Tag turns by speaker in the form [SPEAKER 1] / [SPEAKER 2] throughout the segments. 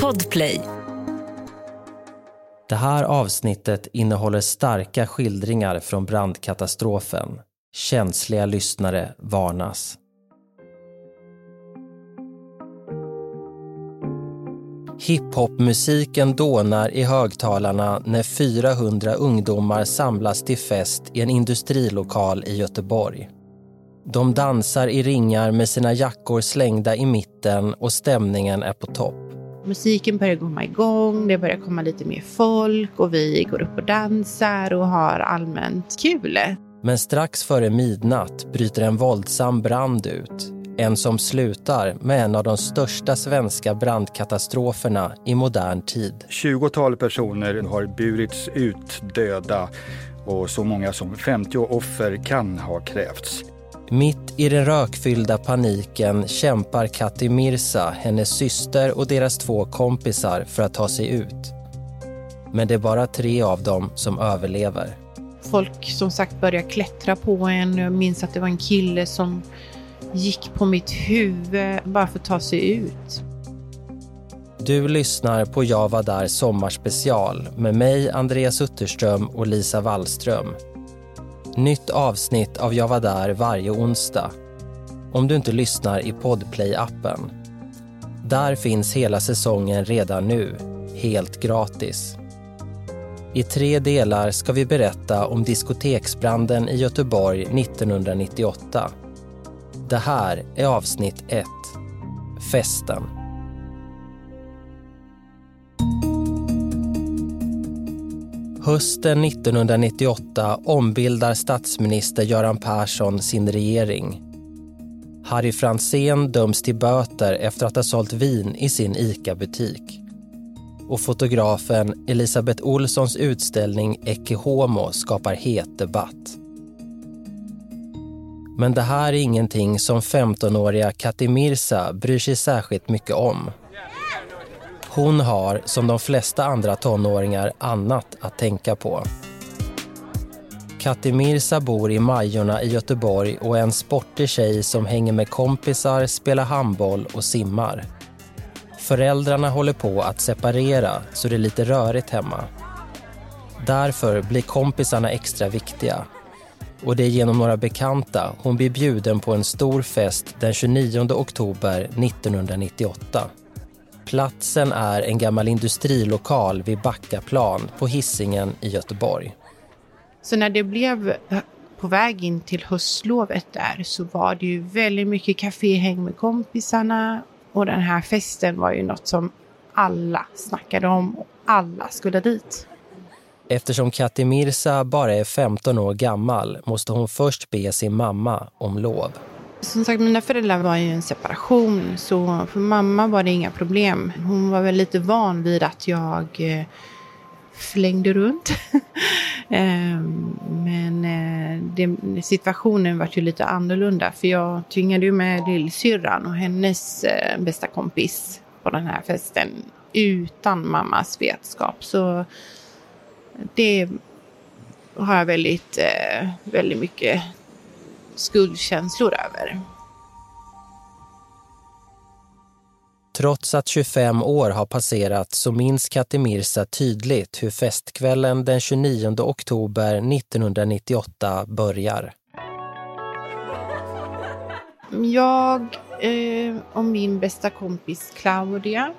[SPEAKER 1] Podplay.
[SPEAKER 2] Det här avsnittet innehåller starka skildringar från brandkatastrofen. Känsliga lyssnare varnas. Hiphopmusiken dånar i högtalarna när 400 ungdomar samlas till fest i en industrilokal i Göteborg. De dansar i ringar med sina jackor slängda i mitten och stämningen är på topp.
[SPEAKER 3] Musiken börjar komma igång, det börjar komma lite mer folk och vi går upp och dansar och har allmänt kul.
[SPEAKER 2] Men strax före midnatt bryter en våldsam brand ut. En som slutar med en av de största svenska brandkatastroferna i modern tid.
[SPEAKER 4] 20-tal personer har burits ut döda och så många som 50 offer kan ha krävts.
[SPEAKER 2] Mitt i den rökfyllda paniken kämpar Kati Mirsa, hennes syster och deras två kompisar för att ta sig ut. Men det är bara tre av dem som överlever.
[SPEAKER 3] Folk som sagt börjar klättra på en. Jag minns att det var en kille som gick på mitt huvud bara för att ta sig ut.
[SPEAKER 2] Du lyssnar på Jag var där sommarspecial med mig, Andreas Utterström och Lisa Wallström. Nytt avsnitt av Jag var där varje onsdag. Om du inte lyssnar i Podplay-appen. Där finns hela säsongen redan nu, helt gratis. I tre delar ska vi berätta om diskoteksbranden i Göteborg 1998. Det här är avsnitt 1, Festen. Hösten 1998 ombildar statsminister Göran Persson sin regering. Harry Franzén döms till böter efter att ha sålt vin i sin ICA-butik. Och fotografen Elisabeth Olssons utställning Ecce Homo skapar het debatt. Men det här är ingenting som 15-åriga Katimirsa bryr sig särskilt mycket om. Hon har, som de flesta andra tonåringar, annat att tänka på. Kati Mirsa bor i Majorna i Göteborg och är en sportig tjej som hänger med kompisar, spelar handboll och simmar. Föräldrarna håller på att separera, så det är lite rörigt hemma. Därför blir kompisarna extra viktiga. Och det är genom några bekanta hon blir bjuden på en stor fest den 29 oktober 1998. Platsen är en gammal industrilokal vid Backaplan på Hisingen i Göteborg.
[SPEAKER 3] Så när det blev på väg in till höstlovet där så var det ju väldigt mycket kaféhäng med kompisarna och den här festen var ju något som alla snackade om och alla skulle dit.
[SPEAKER 2] Eftersom Kati Mirsa bara är 15 år gammal måste hon först be sin mamma om lov.
[SPEAKER 3] Som sagt, mina föräldrar var i en separation så för mamma var det inga problem. Hon var väl lite van vid att jag eh, flängde runt. Ehm, men eh, det, situationen var ju lite annorlunda för jag tvingade ju med lillsyrran och hennes eh, bästa kompis på den här festen utan mammas vetskap. Så det har jag väldigt, väldigt mycket skuldkänslor över.
[SPEAKER 2] Trots att 25 år har passerat så minns Kati Mirsa tydligt hur festkvällen den 29 oktober 1998 börjar.
[SPEAKER 3] Jag eh, och min bästa kompis Claudia,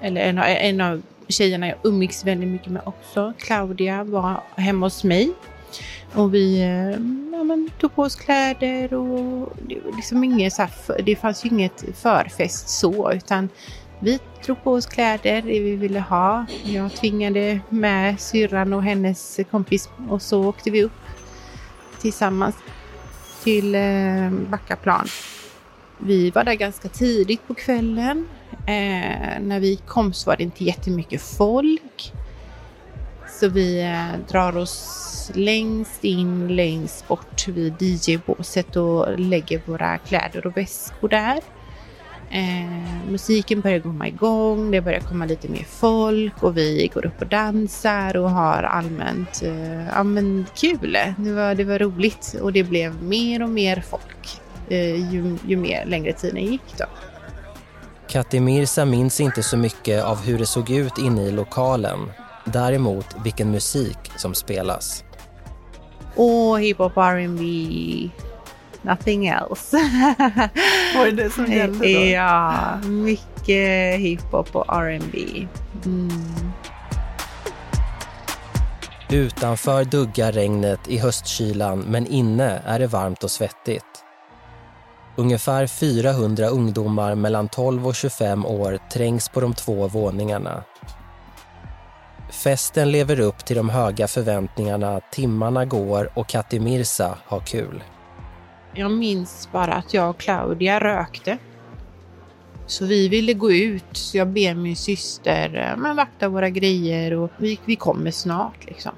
[SPEAKER 3] eller en av, en av tjejerna jag umgicks väldigt mycket med också, Claudia, var hemma hos mig och vi eh, ja, men, tog på oss kläder och det, liksom inget så här, det fanns ju inget förfest så utan vi drog på oss kläder, det vi ville ha. Jag tvingade med syrran och hennes kompis och så åkte vi upp tillsammans till eh, Backaplan. Vi var där ganska tidigt på kvällen. Eh, när vi kom så var det inte jättemycket folk. Så vi eh, drar oss längst in, längst bort vid DJ-båset och lägger våra kläder och väskor där. Eh, musiken börjar komma igång, det börjar komma lite mer folk och vi går upp och dansar och har allmänt eh, ja, men kul. Det var, det var roligt och det blev mer och mer folk eh, ju, ju mer längre tiden gick. Då.
[SPEAKER 2] Katimirsa minns inte så mycket av hur det såg ut inne i lokalen. Däremot vilken musik som spelas.
[SPEAKER 3] Åh, hiphop, R&B, nothing else.
[SPEAKER 1] Vad är det som gällde då?
[SPEAKER 3] Ja, mycket hiphop och R&B. Mm.
[SPEAKER 2] Utanför duggar regnet i höstkylan men inne är det varmt och svettigt. Ungefär 400 ungdomar mellan 12 och 25 år trängs på de två våningarna. Festen lever upp till de höga förväntningarna, timmarna går och Kati Mirza har kul.
[SPEAKER 3] Jag minns bara att jag och Claudia rökte. Så vi ville gå ut, så jag ber min syster eh, men vakta våra grejer och vi, vi kommer snart. Liksom.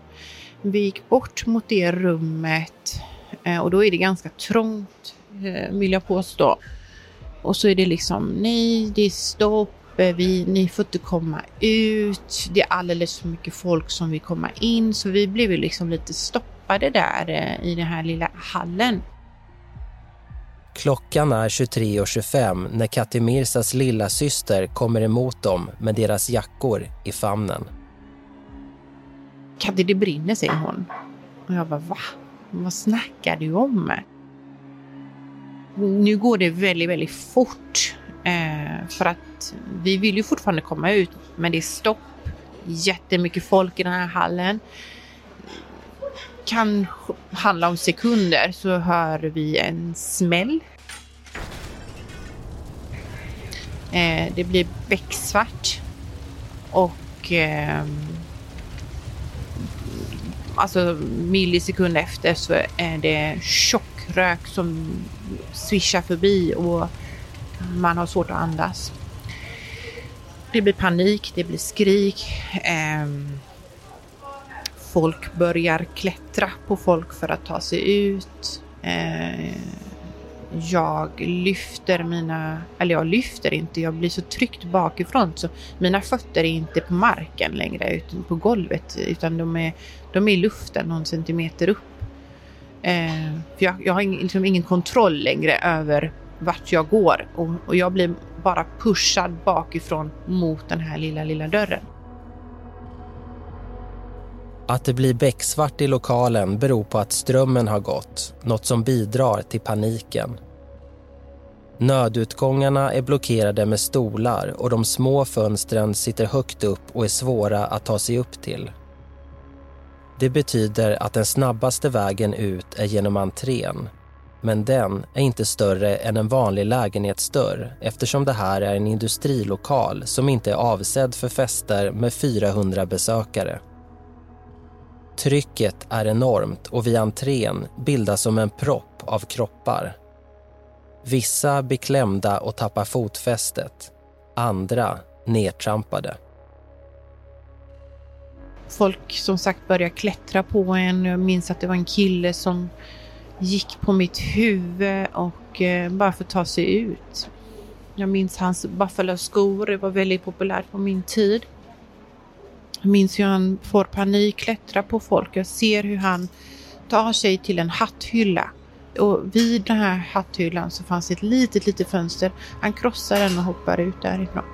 [SPEAKER 3] Vi gick bort mot det rummet eh, och då är det ganska trångt eh, vill jag påstå. Och så är det liksom nej, det är stopp, vi, ni får inte komma ut, det är alldeles för mycket folk som vill komma in. Så vi blev ju liksom lite stoppade där i den här lilla hallen.
[SPEAKER 2] Klockan är 23.25 när Katti Mirsas lilla syster kommer emot dem med deras jackor i famnen.
[SPEAKER 3] Katti, det brinner, säger hon. Och jag bara, va? Vad snackar du om? Nu går det väldigt, väldigt fort. Eh, för att vi vill ju fortfarande komma ut, men det är stopp. Jättemycket folk i den här hallen. Kan handla om sekunder så hör vi en smäll. Eh, det blir becksvart. Och eh, alltså millisekund efter så är det tjock rök som svischar förbi och man har svårt att andas. Det blir panik, det blir skrik. Eh, folk börjar klättra på folk för att ta sig ut. Eh, jag lyfter mina, eller jag lyfter inte, jag blir så tryckt bakifrån så mina fötter är inte på marken längre utan på golvet utan de är, de är i luften någon centimeter upp. Eh, för jag, jag har liksom ingen kontroll längre över vart jag går och, och jag blir bara pushad bakifrån mot den här lilla, lilla dörren.
[SPEAKER 2] Att det blir becksvart i lokalen beror på att strömmen har gått, något som bidrar till paniken. Nödutgångarna är blockerade med stolar och de små fönstren sitter högt upp och är svåra att ta sig upp till. Det betyder att den snabbaste vägen ut är genom entrén. Men den är inte större än en vanlig lägenhetsdörr eftersom det här är en industrilokal som inte är avsedd för fester med 400 besökare. Trycket är enormt och vid entrén bildas som en propp av kroppar. Vissa blir klämda och tappar fotfästet. Andra nedtrampade.
[SPEAKER 3] Folk som sagt börjar klättra på en. Jag minns att det var en kille som gick på mitt huvud och eh, bara för att ta sig ut. Jag minns hans buffaloskor, det var väldigt populärt på min tid. Jag minns hur han får panik, klättrar på folk. Jag ser hur han tar sig till en hatthylla. Och vid den här hatthyllan så fanns ett litet, litet fönster. Han krossar den och hoppar ut därifrån.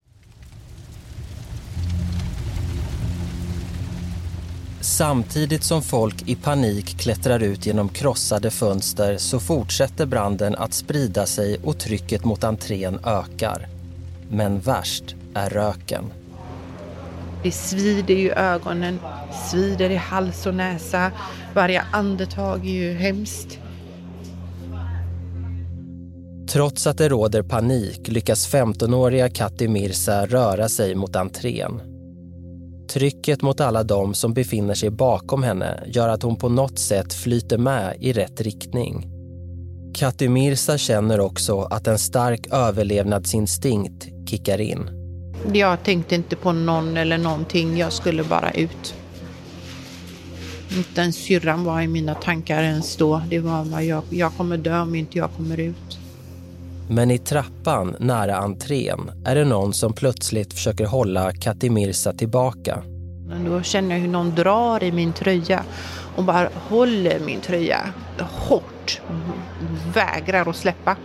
[SPEAKER 2] Samtidigt som folk i panik klättrar ut genom krossade fönster så fortsätter branden att sprida sig och trycket mot entrén ökar. Men värst är röken.
[SPEAKER 3] Det svider i ögonen, svider i hals och näsa. Varje andetag är ju hemskt.
[SPEAKER 2] Trots att det råder panik lyckas 15-åriga Katti Mirza röra sig mot entrén. Trycket mot alla de som befinner sig bakom henne gör att hon på något sätt flyter med i rätt riktning. Kati Mirza känner också att en stark överlevnadsinstinkt kickar in.
[SPEAKER 3] Jag tänkte inte på någon eller någonting, jag skulle bara ut. Inte ens syrran var i mina tankar ens då. Det var vad jag, jag kommer dö om inte jag kommer ut.
[SPEAKER 2] Men i trappan nära entrén är det någon som plötsligt försöker hålla Katimirsa tillbaka.
[SPEAKER 3] Då känner jag hur någon drar i min tröja och bara håller min tröja hårt. Vägrar att släppa.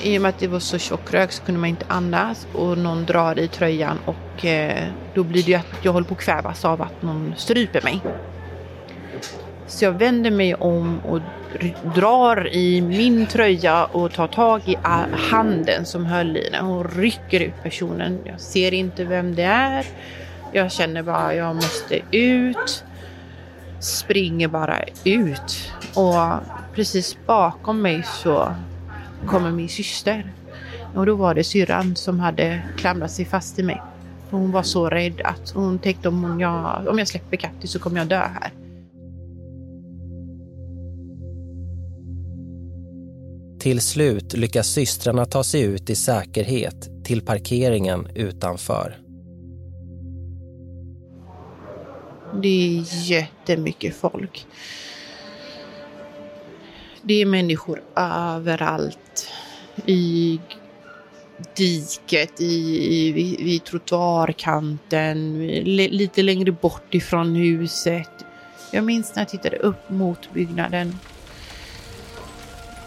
[SPEAKER 3] I och med att det var så tjock rök så kunde man inte andas och någon drar i tröjan och eh, då blir det ju att jag håller på att kvävas av att någon stryper mig. Så jag vänder mig om och drar i min tröja och tar tag i handen som höll i den och rycker ut personen. Jag ser inte vem det är. Jag känner bara att jag måste ut. Springer bara ut och precis bakom mig så kommer min syster. Och då var det syrran som hade klamrat sig fast i mig. Hon var så rädd att hon tänkte om, hon, jag, om jag släpper Katti så kommer jag dö här.
[SPEAKER 2] Till slut lyckas systrarna ta sig ut i säkerhet till parkeringen utanför.
[SPEAKER 3] Det är jättemycket folk. Det är människor överallt. I diket, i, i, vid, vid trottoarkanten, lite längre bort ifrån huset. Jag minns när jag tittade upp mot byggnaden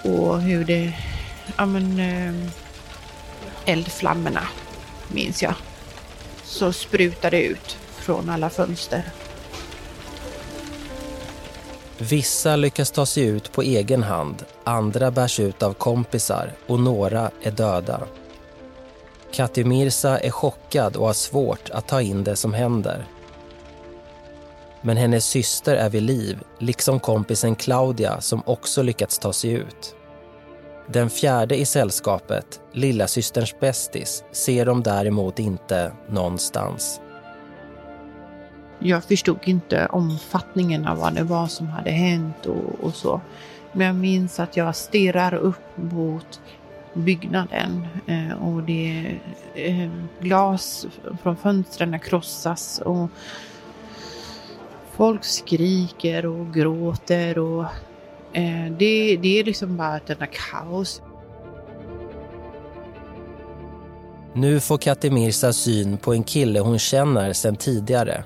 [SPEAKER 3] och hur det, ja men, eh, eldflammorna minns jag. Så sprutade ut från alla fönster.
[SPEAKER 2] Vissa lyckas ta sig ut på egen hand, andra bärs ut av kompisar och några är döda. Katimirsa är chockad och har svårt att ta in det som händer. Men hennes syster är vid liv, liksom kompisen Claudia som också lyckats ta sig ut. Den fjärde i sällskapet, lillasysterns bästis, ser de däremot inte någonstans.
[SPEAKER 3] Jag förstod inte omfattningen av vad det var som hade hänt och, och så. Men jag minns att jag stirrar upp mot byggnaden eh, och det är glas från fönstren krossas och folk skriker och gråter och eh, det, det är liksom bara ett enda kaos.
[SPEAKER 2] Nu får Katimirsa syn på en kille hon känner sedan tidigare.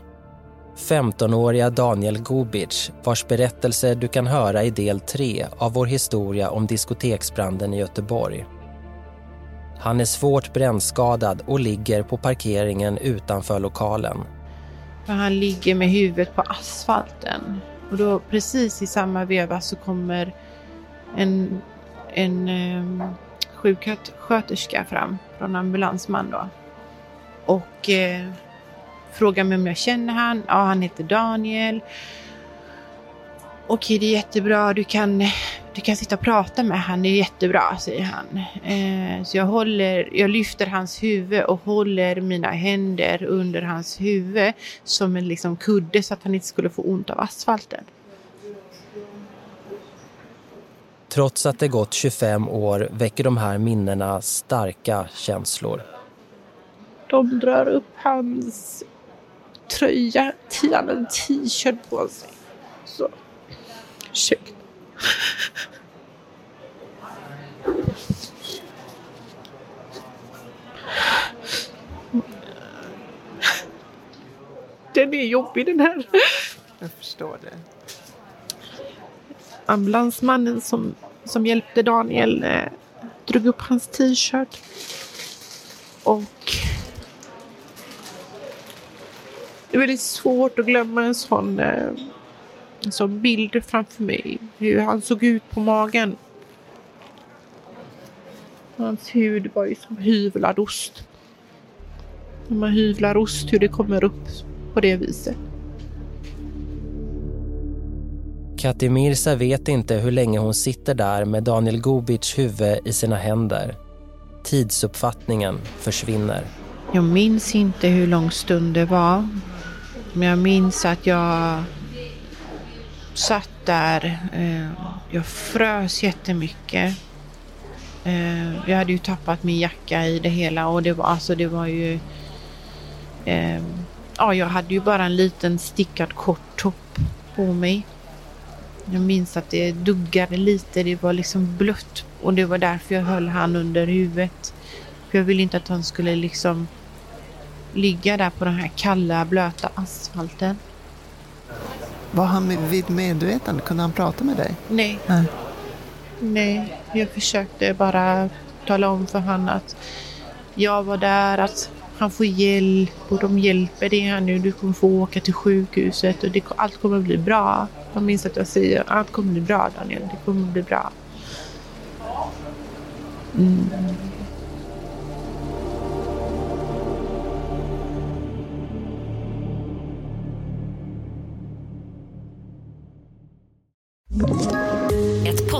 [SPEAKER 2] 15-åriga Daniel Gubic vars berättelse du kan höra i del 3 av vår historia om diskoteksbranden i Göteborg. Han är svårt brännskadad och ligger på parkeringen utanför lokalen.
[SPEAKER 3] Han ligger med huvudet på asfalten. Och då precis i samma veva så kommer en, en um, sjuksköterska fram från ambulansman då. Och eh, frågar mig om jag känner han. Ja, han heter Daniel. Okej, det är jättebra. Du kan, du kan sitta och prata med han. Det är jättebra, säger han. Eh, så jag, håller, jag lyfter hans huvud och håller mina händer under hans huvud som en liksom kudde så att han inte skulle få ont av asfalten.
[SPEAKER 2] Trots att det gått 25 år väcker de här minnena starka känslor.
[SPEAKER 3] De drar upp hans tröja, han hade en t-shirt på sig. Så, ursäkta. Den är jobbig den här.
[SPEAKER 1] Jag förstår det.
[SPEAKER 3] Ambulansmannen som, som hjälpte Daniel eh, drog upp hans t-shirt. Och det är väldigt svårt att glömma en sån, eh, en sån bild framför mig. Hur han såg ut på magen. Hans hud var ju som hyvlad ost. När man hyvlar ost, hur det kommer upp på det viset.
[SPEAKER 2] Kati Mirza vet inte hur länge hon sitter där med Daniel Gobic huvud i sina händer. Tidsuppfattningen försvinner.
[SPEAKER 3] Jag minns inte hur lång stund det var. Men jag minns att jag satt där. Eh, jag frös jättemycket. Eh, jag hade ju tappat min jacka i det hela och det var, alltså, det var ju... Ja, jag hade ju bara en liten stickad kort topp på mig. Jag minns att det duggade lite, det var liksom blött och det var därför jag höll han under huvudet. För jag ville inte att han skulle liksom ligga där på den här kalla blöta asfalten.
[SPEAKER 1] Var han vid medvetande? Kunde han prata med dig?
[SPEAKER 3] Nej.
[SPEAKER 1] Nej.
[SPEAKER 3] Nej, jag försökte bara tala om för han att jag var där, att han får hjälp och de hjälper dig här nu. Du kommer få åka till sjukhuset och det, allt kommer bli bra. Jag minns att jag säger allt kommer bli bra Daniel, det kommer bli bra. Mm.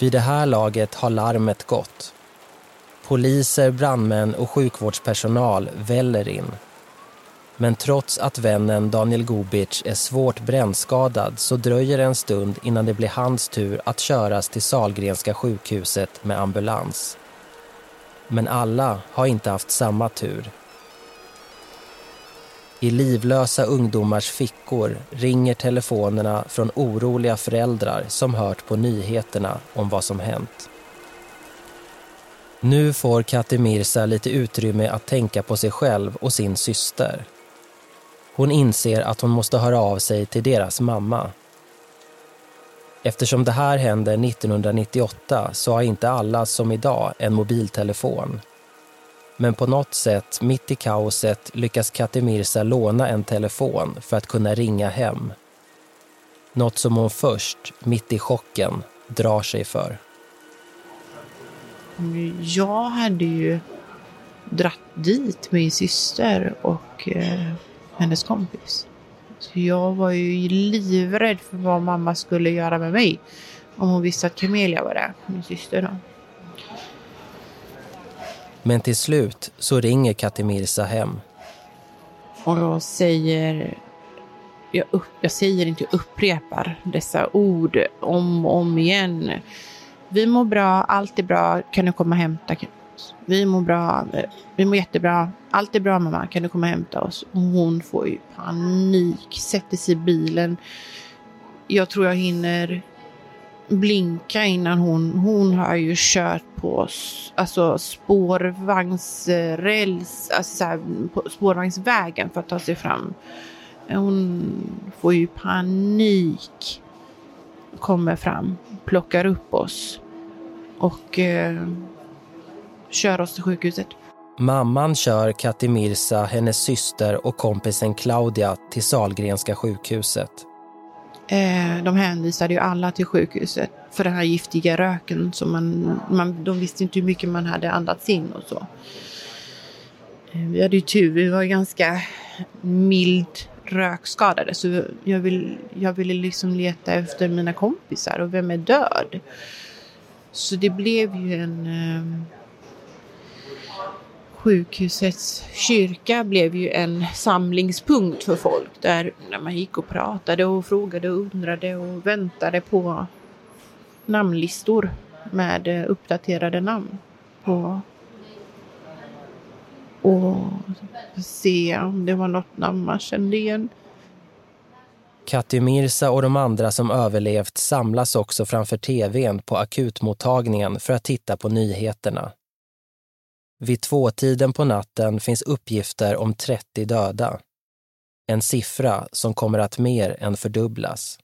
[SPEAKER 2] Vid det här laget har larmet gått. Poliser, brandmän och sjukvårdspersonal väller in. Men trots att vännen Daniel Gobic är svårt brännskadad så dröjer det en stund innan det blir hans tur att köras till Salgrenska sjukhuset med ambulans. Men alla har inte haft samma tur. I livlösa ungdomars fickor ringer telefonerna från oroliga föräldrar som hört på nyheterna om vad som hänt. Nu får Kati Mirza lite utrymme att tänka på sig själv och sin syster. Hon inser att hon måste höra av sig till deras mamma. Eftersom det här hände 1998 så har inte alla som idag en mobiltelefon. Men på något sätt, mitt i kaoset, lyckas Kati Mirza låna en telefon för att kunna ringa hem. Något som hon först, mitt i chocken, drar sig för.
[SPEAKER 3] Jag hade ju dratt dit min syster och eh, hennes kompis. Så jag var ju livrädd för vad mamma skulle göra med mig om hon visste att Camelia var där, min syster. Då.
[SPEAKER 2] Men till slut så ringer Kati Mirza hem.
[SPEAKER 3] Och jag säger, jag, upp, jag säger inte, jag upprepar dessa ord om och om igen. Vi mår bra, allt är bra, kan du komma och hämta oss? Vi mår bra, vi mår jättebra, allt är bra mamma, kan du komma och hämta oss? Och hon får ju panik, sätter sig i bilen. Jag tror jag hinner blinka innan hon, hon har ju kört på alltså spårvagnsräls, alltså så här, på spårvagnsvägen för att ta sig fram. Hon får ju panik. Kommer fram, plockar upp oss och eh, kör oss till sjukhuset.
[SPEAKER 2] Mamman kör Kati Mirza, hennes syster och kompisen Claudia till Salgrenska sjukhuset.
[SPEAKER 3] Eh, de hänvisade ju alla till sjukhuset för den här giftiga röken. Så man, man, de visste inte hur mycket man hade andats in och så. Eh, vi hade ju tur, vi var ganska mild rökskadade. Så jag, vill, jag ville liksom leta efter mina kompisar och vem är död. Så det blev ju en... Eh, sjukhusets kyrka blev ju en samlingspunkt för folk där man gick och pratade och frågade och undrade och väntade på namnlistor med uppdaterade namn på och se om det var något namn man kände igen.
[SPEAKER 2] Kati Mirza och de andra som överlevt samlas också framför tvn på akutmottagningen för att titta på nyheterna. Vid tvåtiden på natten finns uppgifter om 30 döda. En siffra som kommer att mer än fördubblas.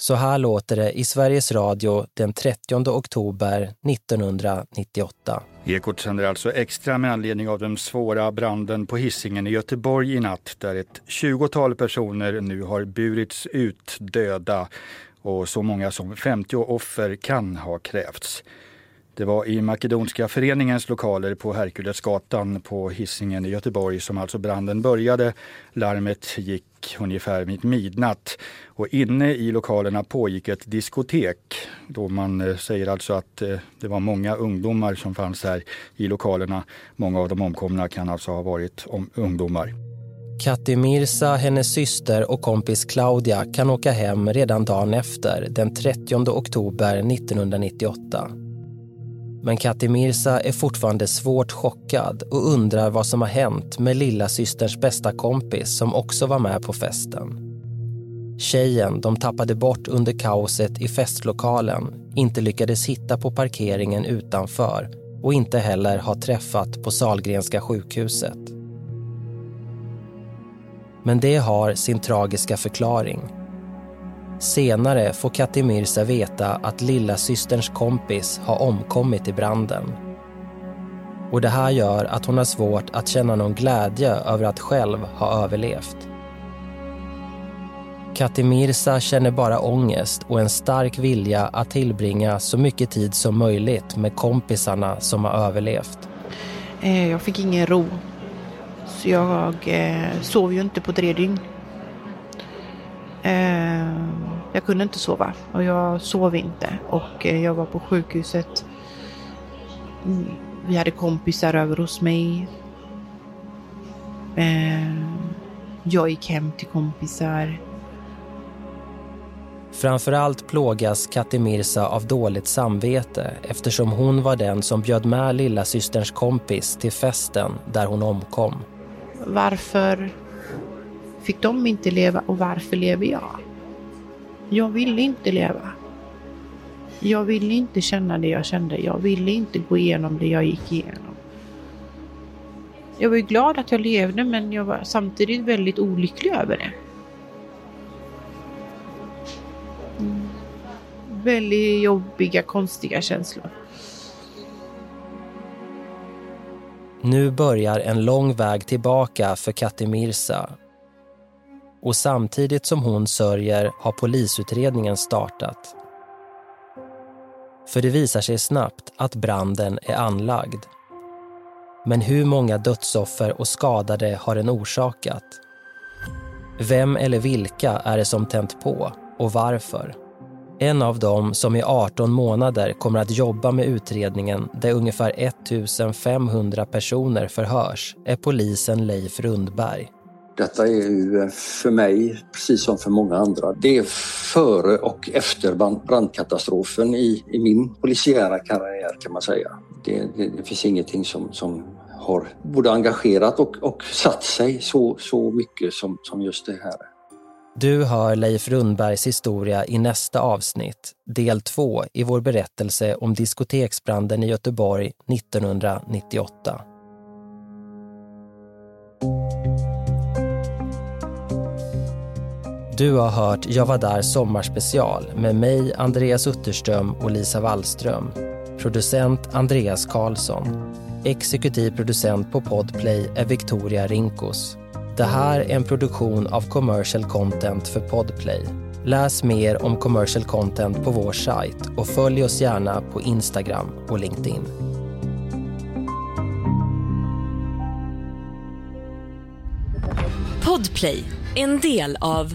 [SPEAKER 2] Så här låter det i Sveriges Radio den 30 oktober 1998.
[SPEAKER 4] Ekot sänder alltså extra med anledning av den svåra branden på hissingen i Göteborg i natt där ett 20-tal personer nu har burits ut döda och så många som 50 offer kan ha krävts. Det var i Makedonska föreningens lokaler på Herkulesgatan på Hisingen i Göteborg som alltså branden började. Larmet gick ungefär vid midnatt och inne i lokalerna pågick ett diskotek. Då man eh, säger alltså att eh, det var många ungdomar som fanns här i lokalerna. Många av de omkomna kan alltså ha varit ungdomar.
[SPEAKER 2] Katti Mirsa, hennes syster och kompis Claudia kan åka hem redan dagen efter, den 30 oktober 1998. Men Kati Mirza är fortfarande svårt chockad och undrar vad som har hänt med lilla systerns bästa kompis som också var med på festen. Tjejen de tappade bort under kaoset i festlokalen inte lyckades hitta på parkeringen utanför och inte heller har träffat på Salgrenska sjukhuset. Men det har sin tragiska förklaring. Senare får Kati Mirza veta att lilla systerns kompis har omkommit i branden. Och det här gör att hon har svårt att känna någon glädje över att själv ha överlevt. Kati Mirza känner bara ångest och en stark vilja att tillbringa så mycket tid som möjligt med kompisarna som har överlevt.
[SPEAKER 3] Eh, jag fick ingen ro. Så jag eh, sov ju inte på tre dygn. Eh, jag kunde inte sova och jag sov inte och eh, jag var på sjukhuset. Mm, vi hade kompisar över hos mig. Eh, jag gick hem till kompisar.
[SPEAKER 2] Framförallt plågas Katti Mirsa av dåligt samvete eftersom hon var den som bjöd med lilla systerns kompis till festen där hon omkom.
[SPEAKER 3] Varför fick de inte leva och varför lever jag? Jag ville inte leva. Jag ville inte känna det jag kände. Jag ville inte gå igenom det jag gick igenom. Jag var ju glad att jag levde men jag var samtidigt väldigt olycklig över det. Mm. Väldigt jobbiga, konstiga känslor.
[SPEAKER 2] Nu börjar en lång väg tillbaka för Kati Mirsa och samtidigt som hon sörjer har polisutredningen startat. För det visar sig snabbt att branden är anlagd. Men hur många dödsoffer och skadade har den orsakat? Vem eller vilka är det som tänt på och varför? En av dem som i 18 månader kommer att jobba med utredningen där ungefär 1500 personer förhörs är polisen Leif Rundberg.
[SPEAKER 5] Detta är ju för mig, precis som för många andra, det är före och efter brandkatastrofen i, i min polisiära karriär kan man säga. Det, det, det finns ingenting som, som har både engagerat och, och satt sig så, så mycket som, som just det här.
[SPEAKER 2] Du hör Leif Rundbergs historia i nästa avsnitt, del två i vår berättelse om diskoteksbranden i Göteborg 1998. Du har hört Jag var där sommarspecial med mig, Andreas Utterström och Lisa Wallström. Producent Andreas Karlsson. Exekutiv producent på Podplay är Victoria Rinkos. Det här är en produktion av Commercial Content för Podplay. Läs mer om commercial content på vår sajt och följ oss gärna på Instagram och LinkedIn.
[SPEAKER 6] Podplay, en del av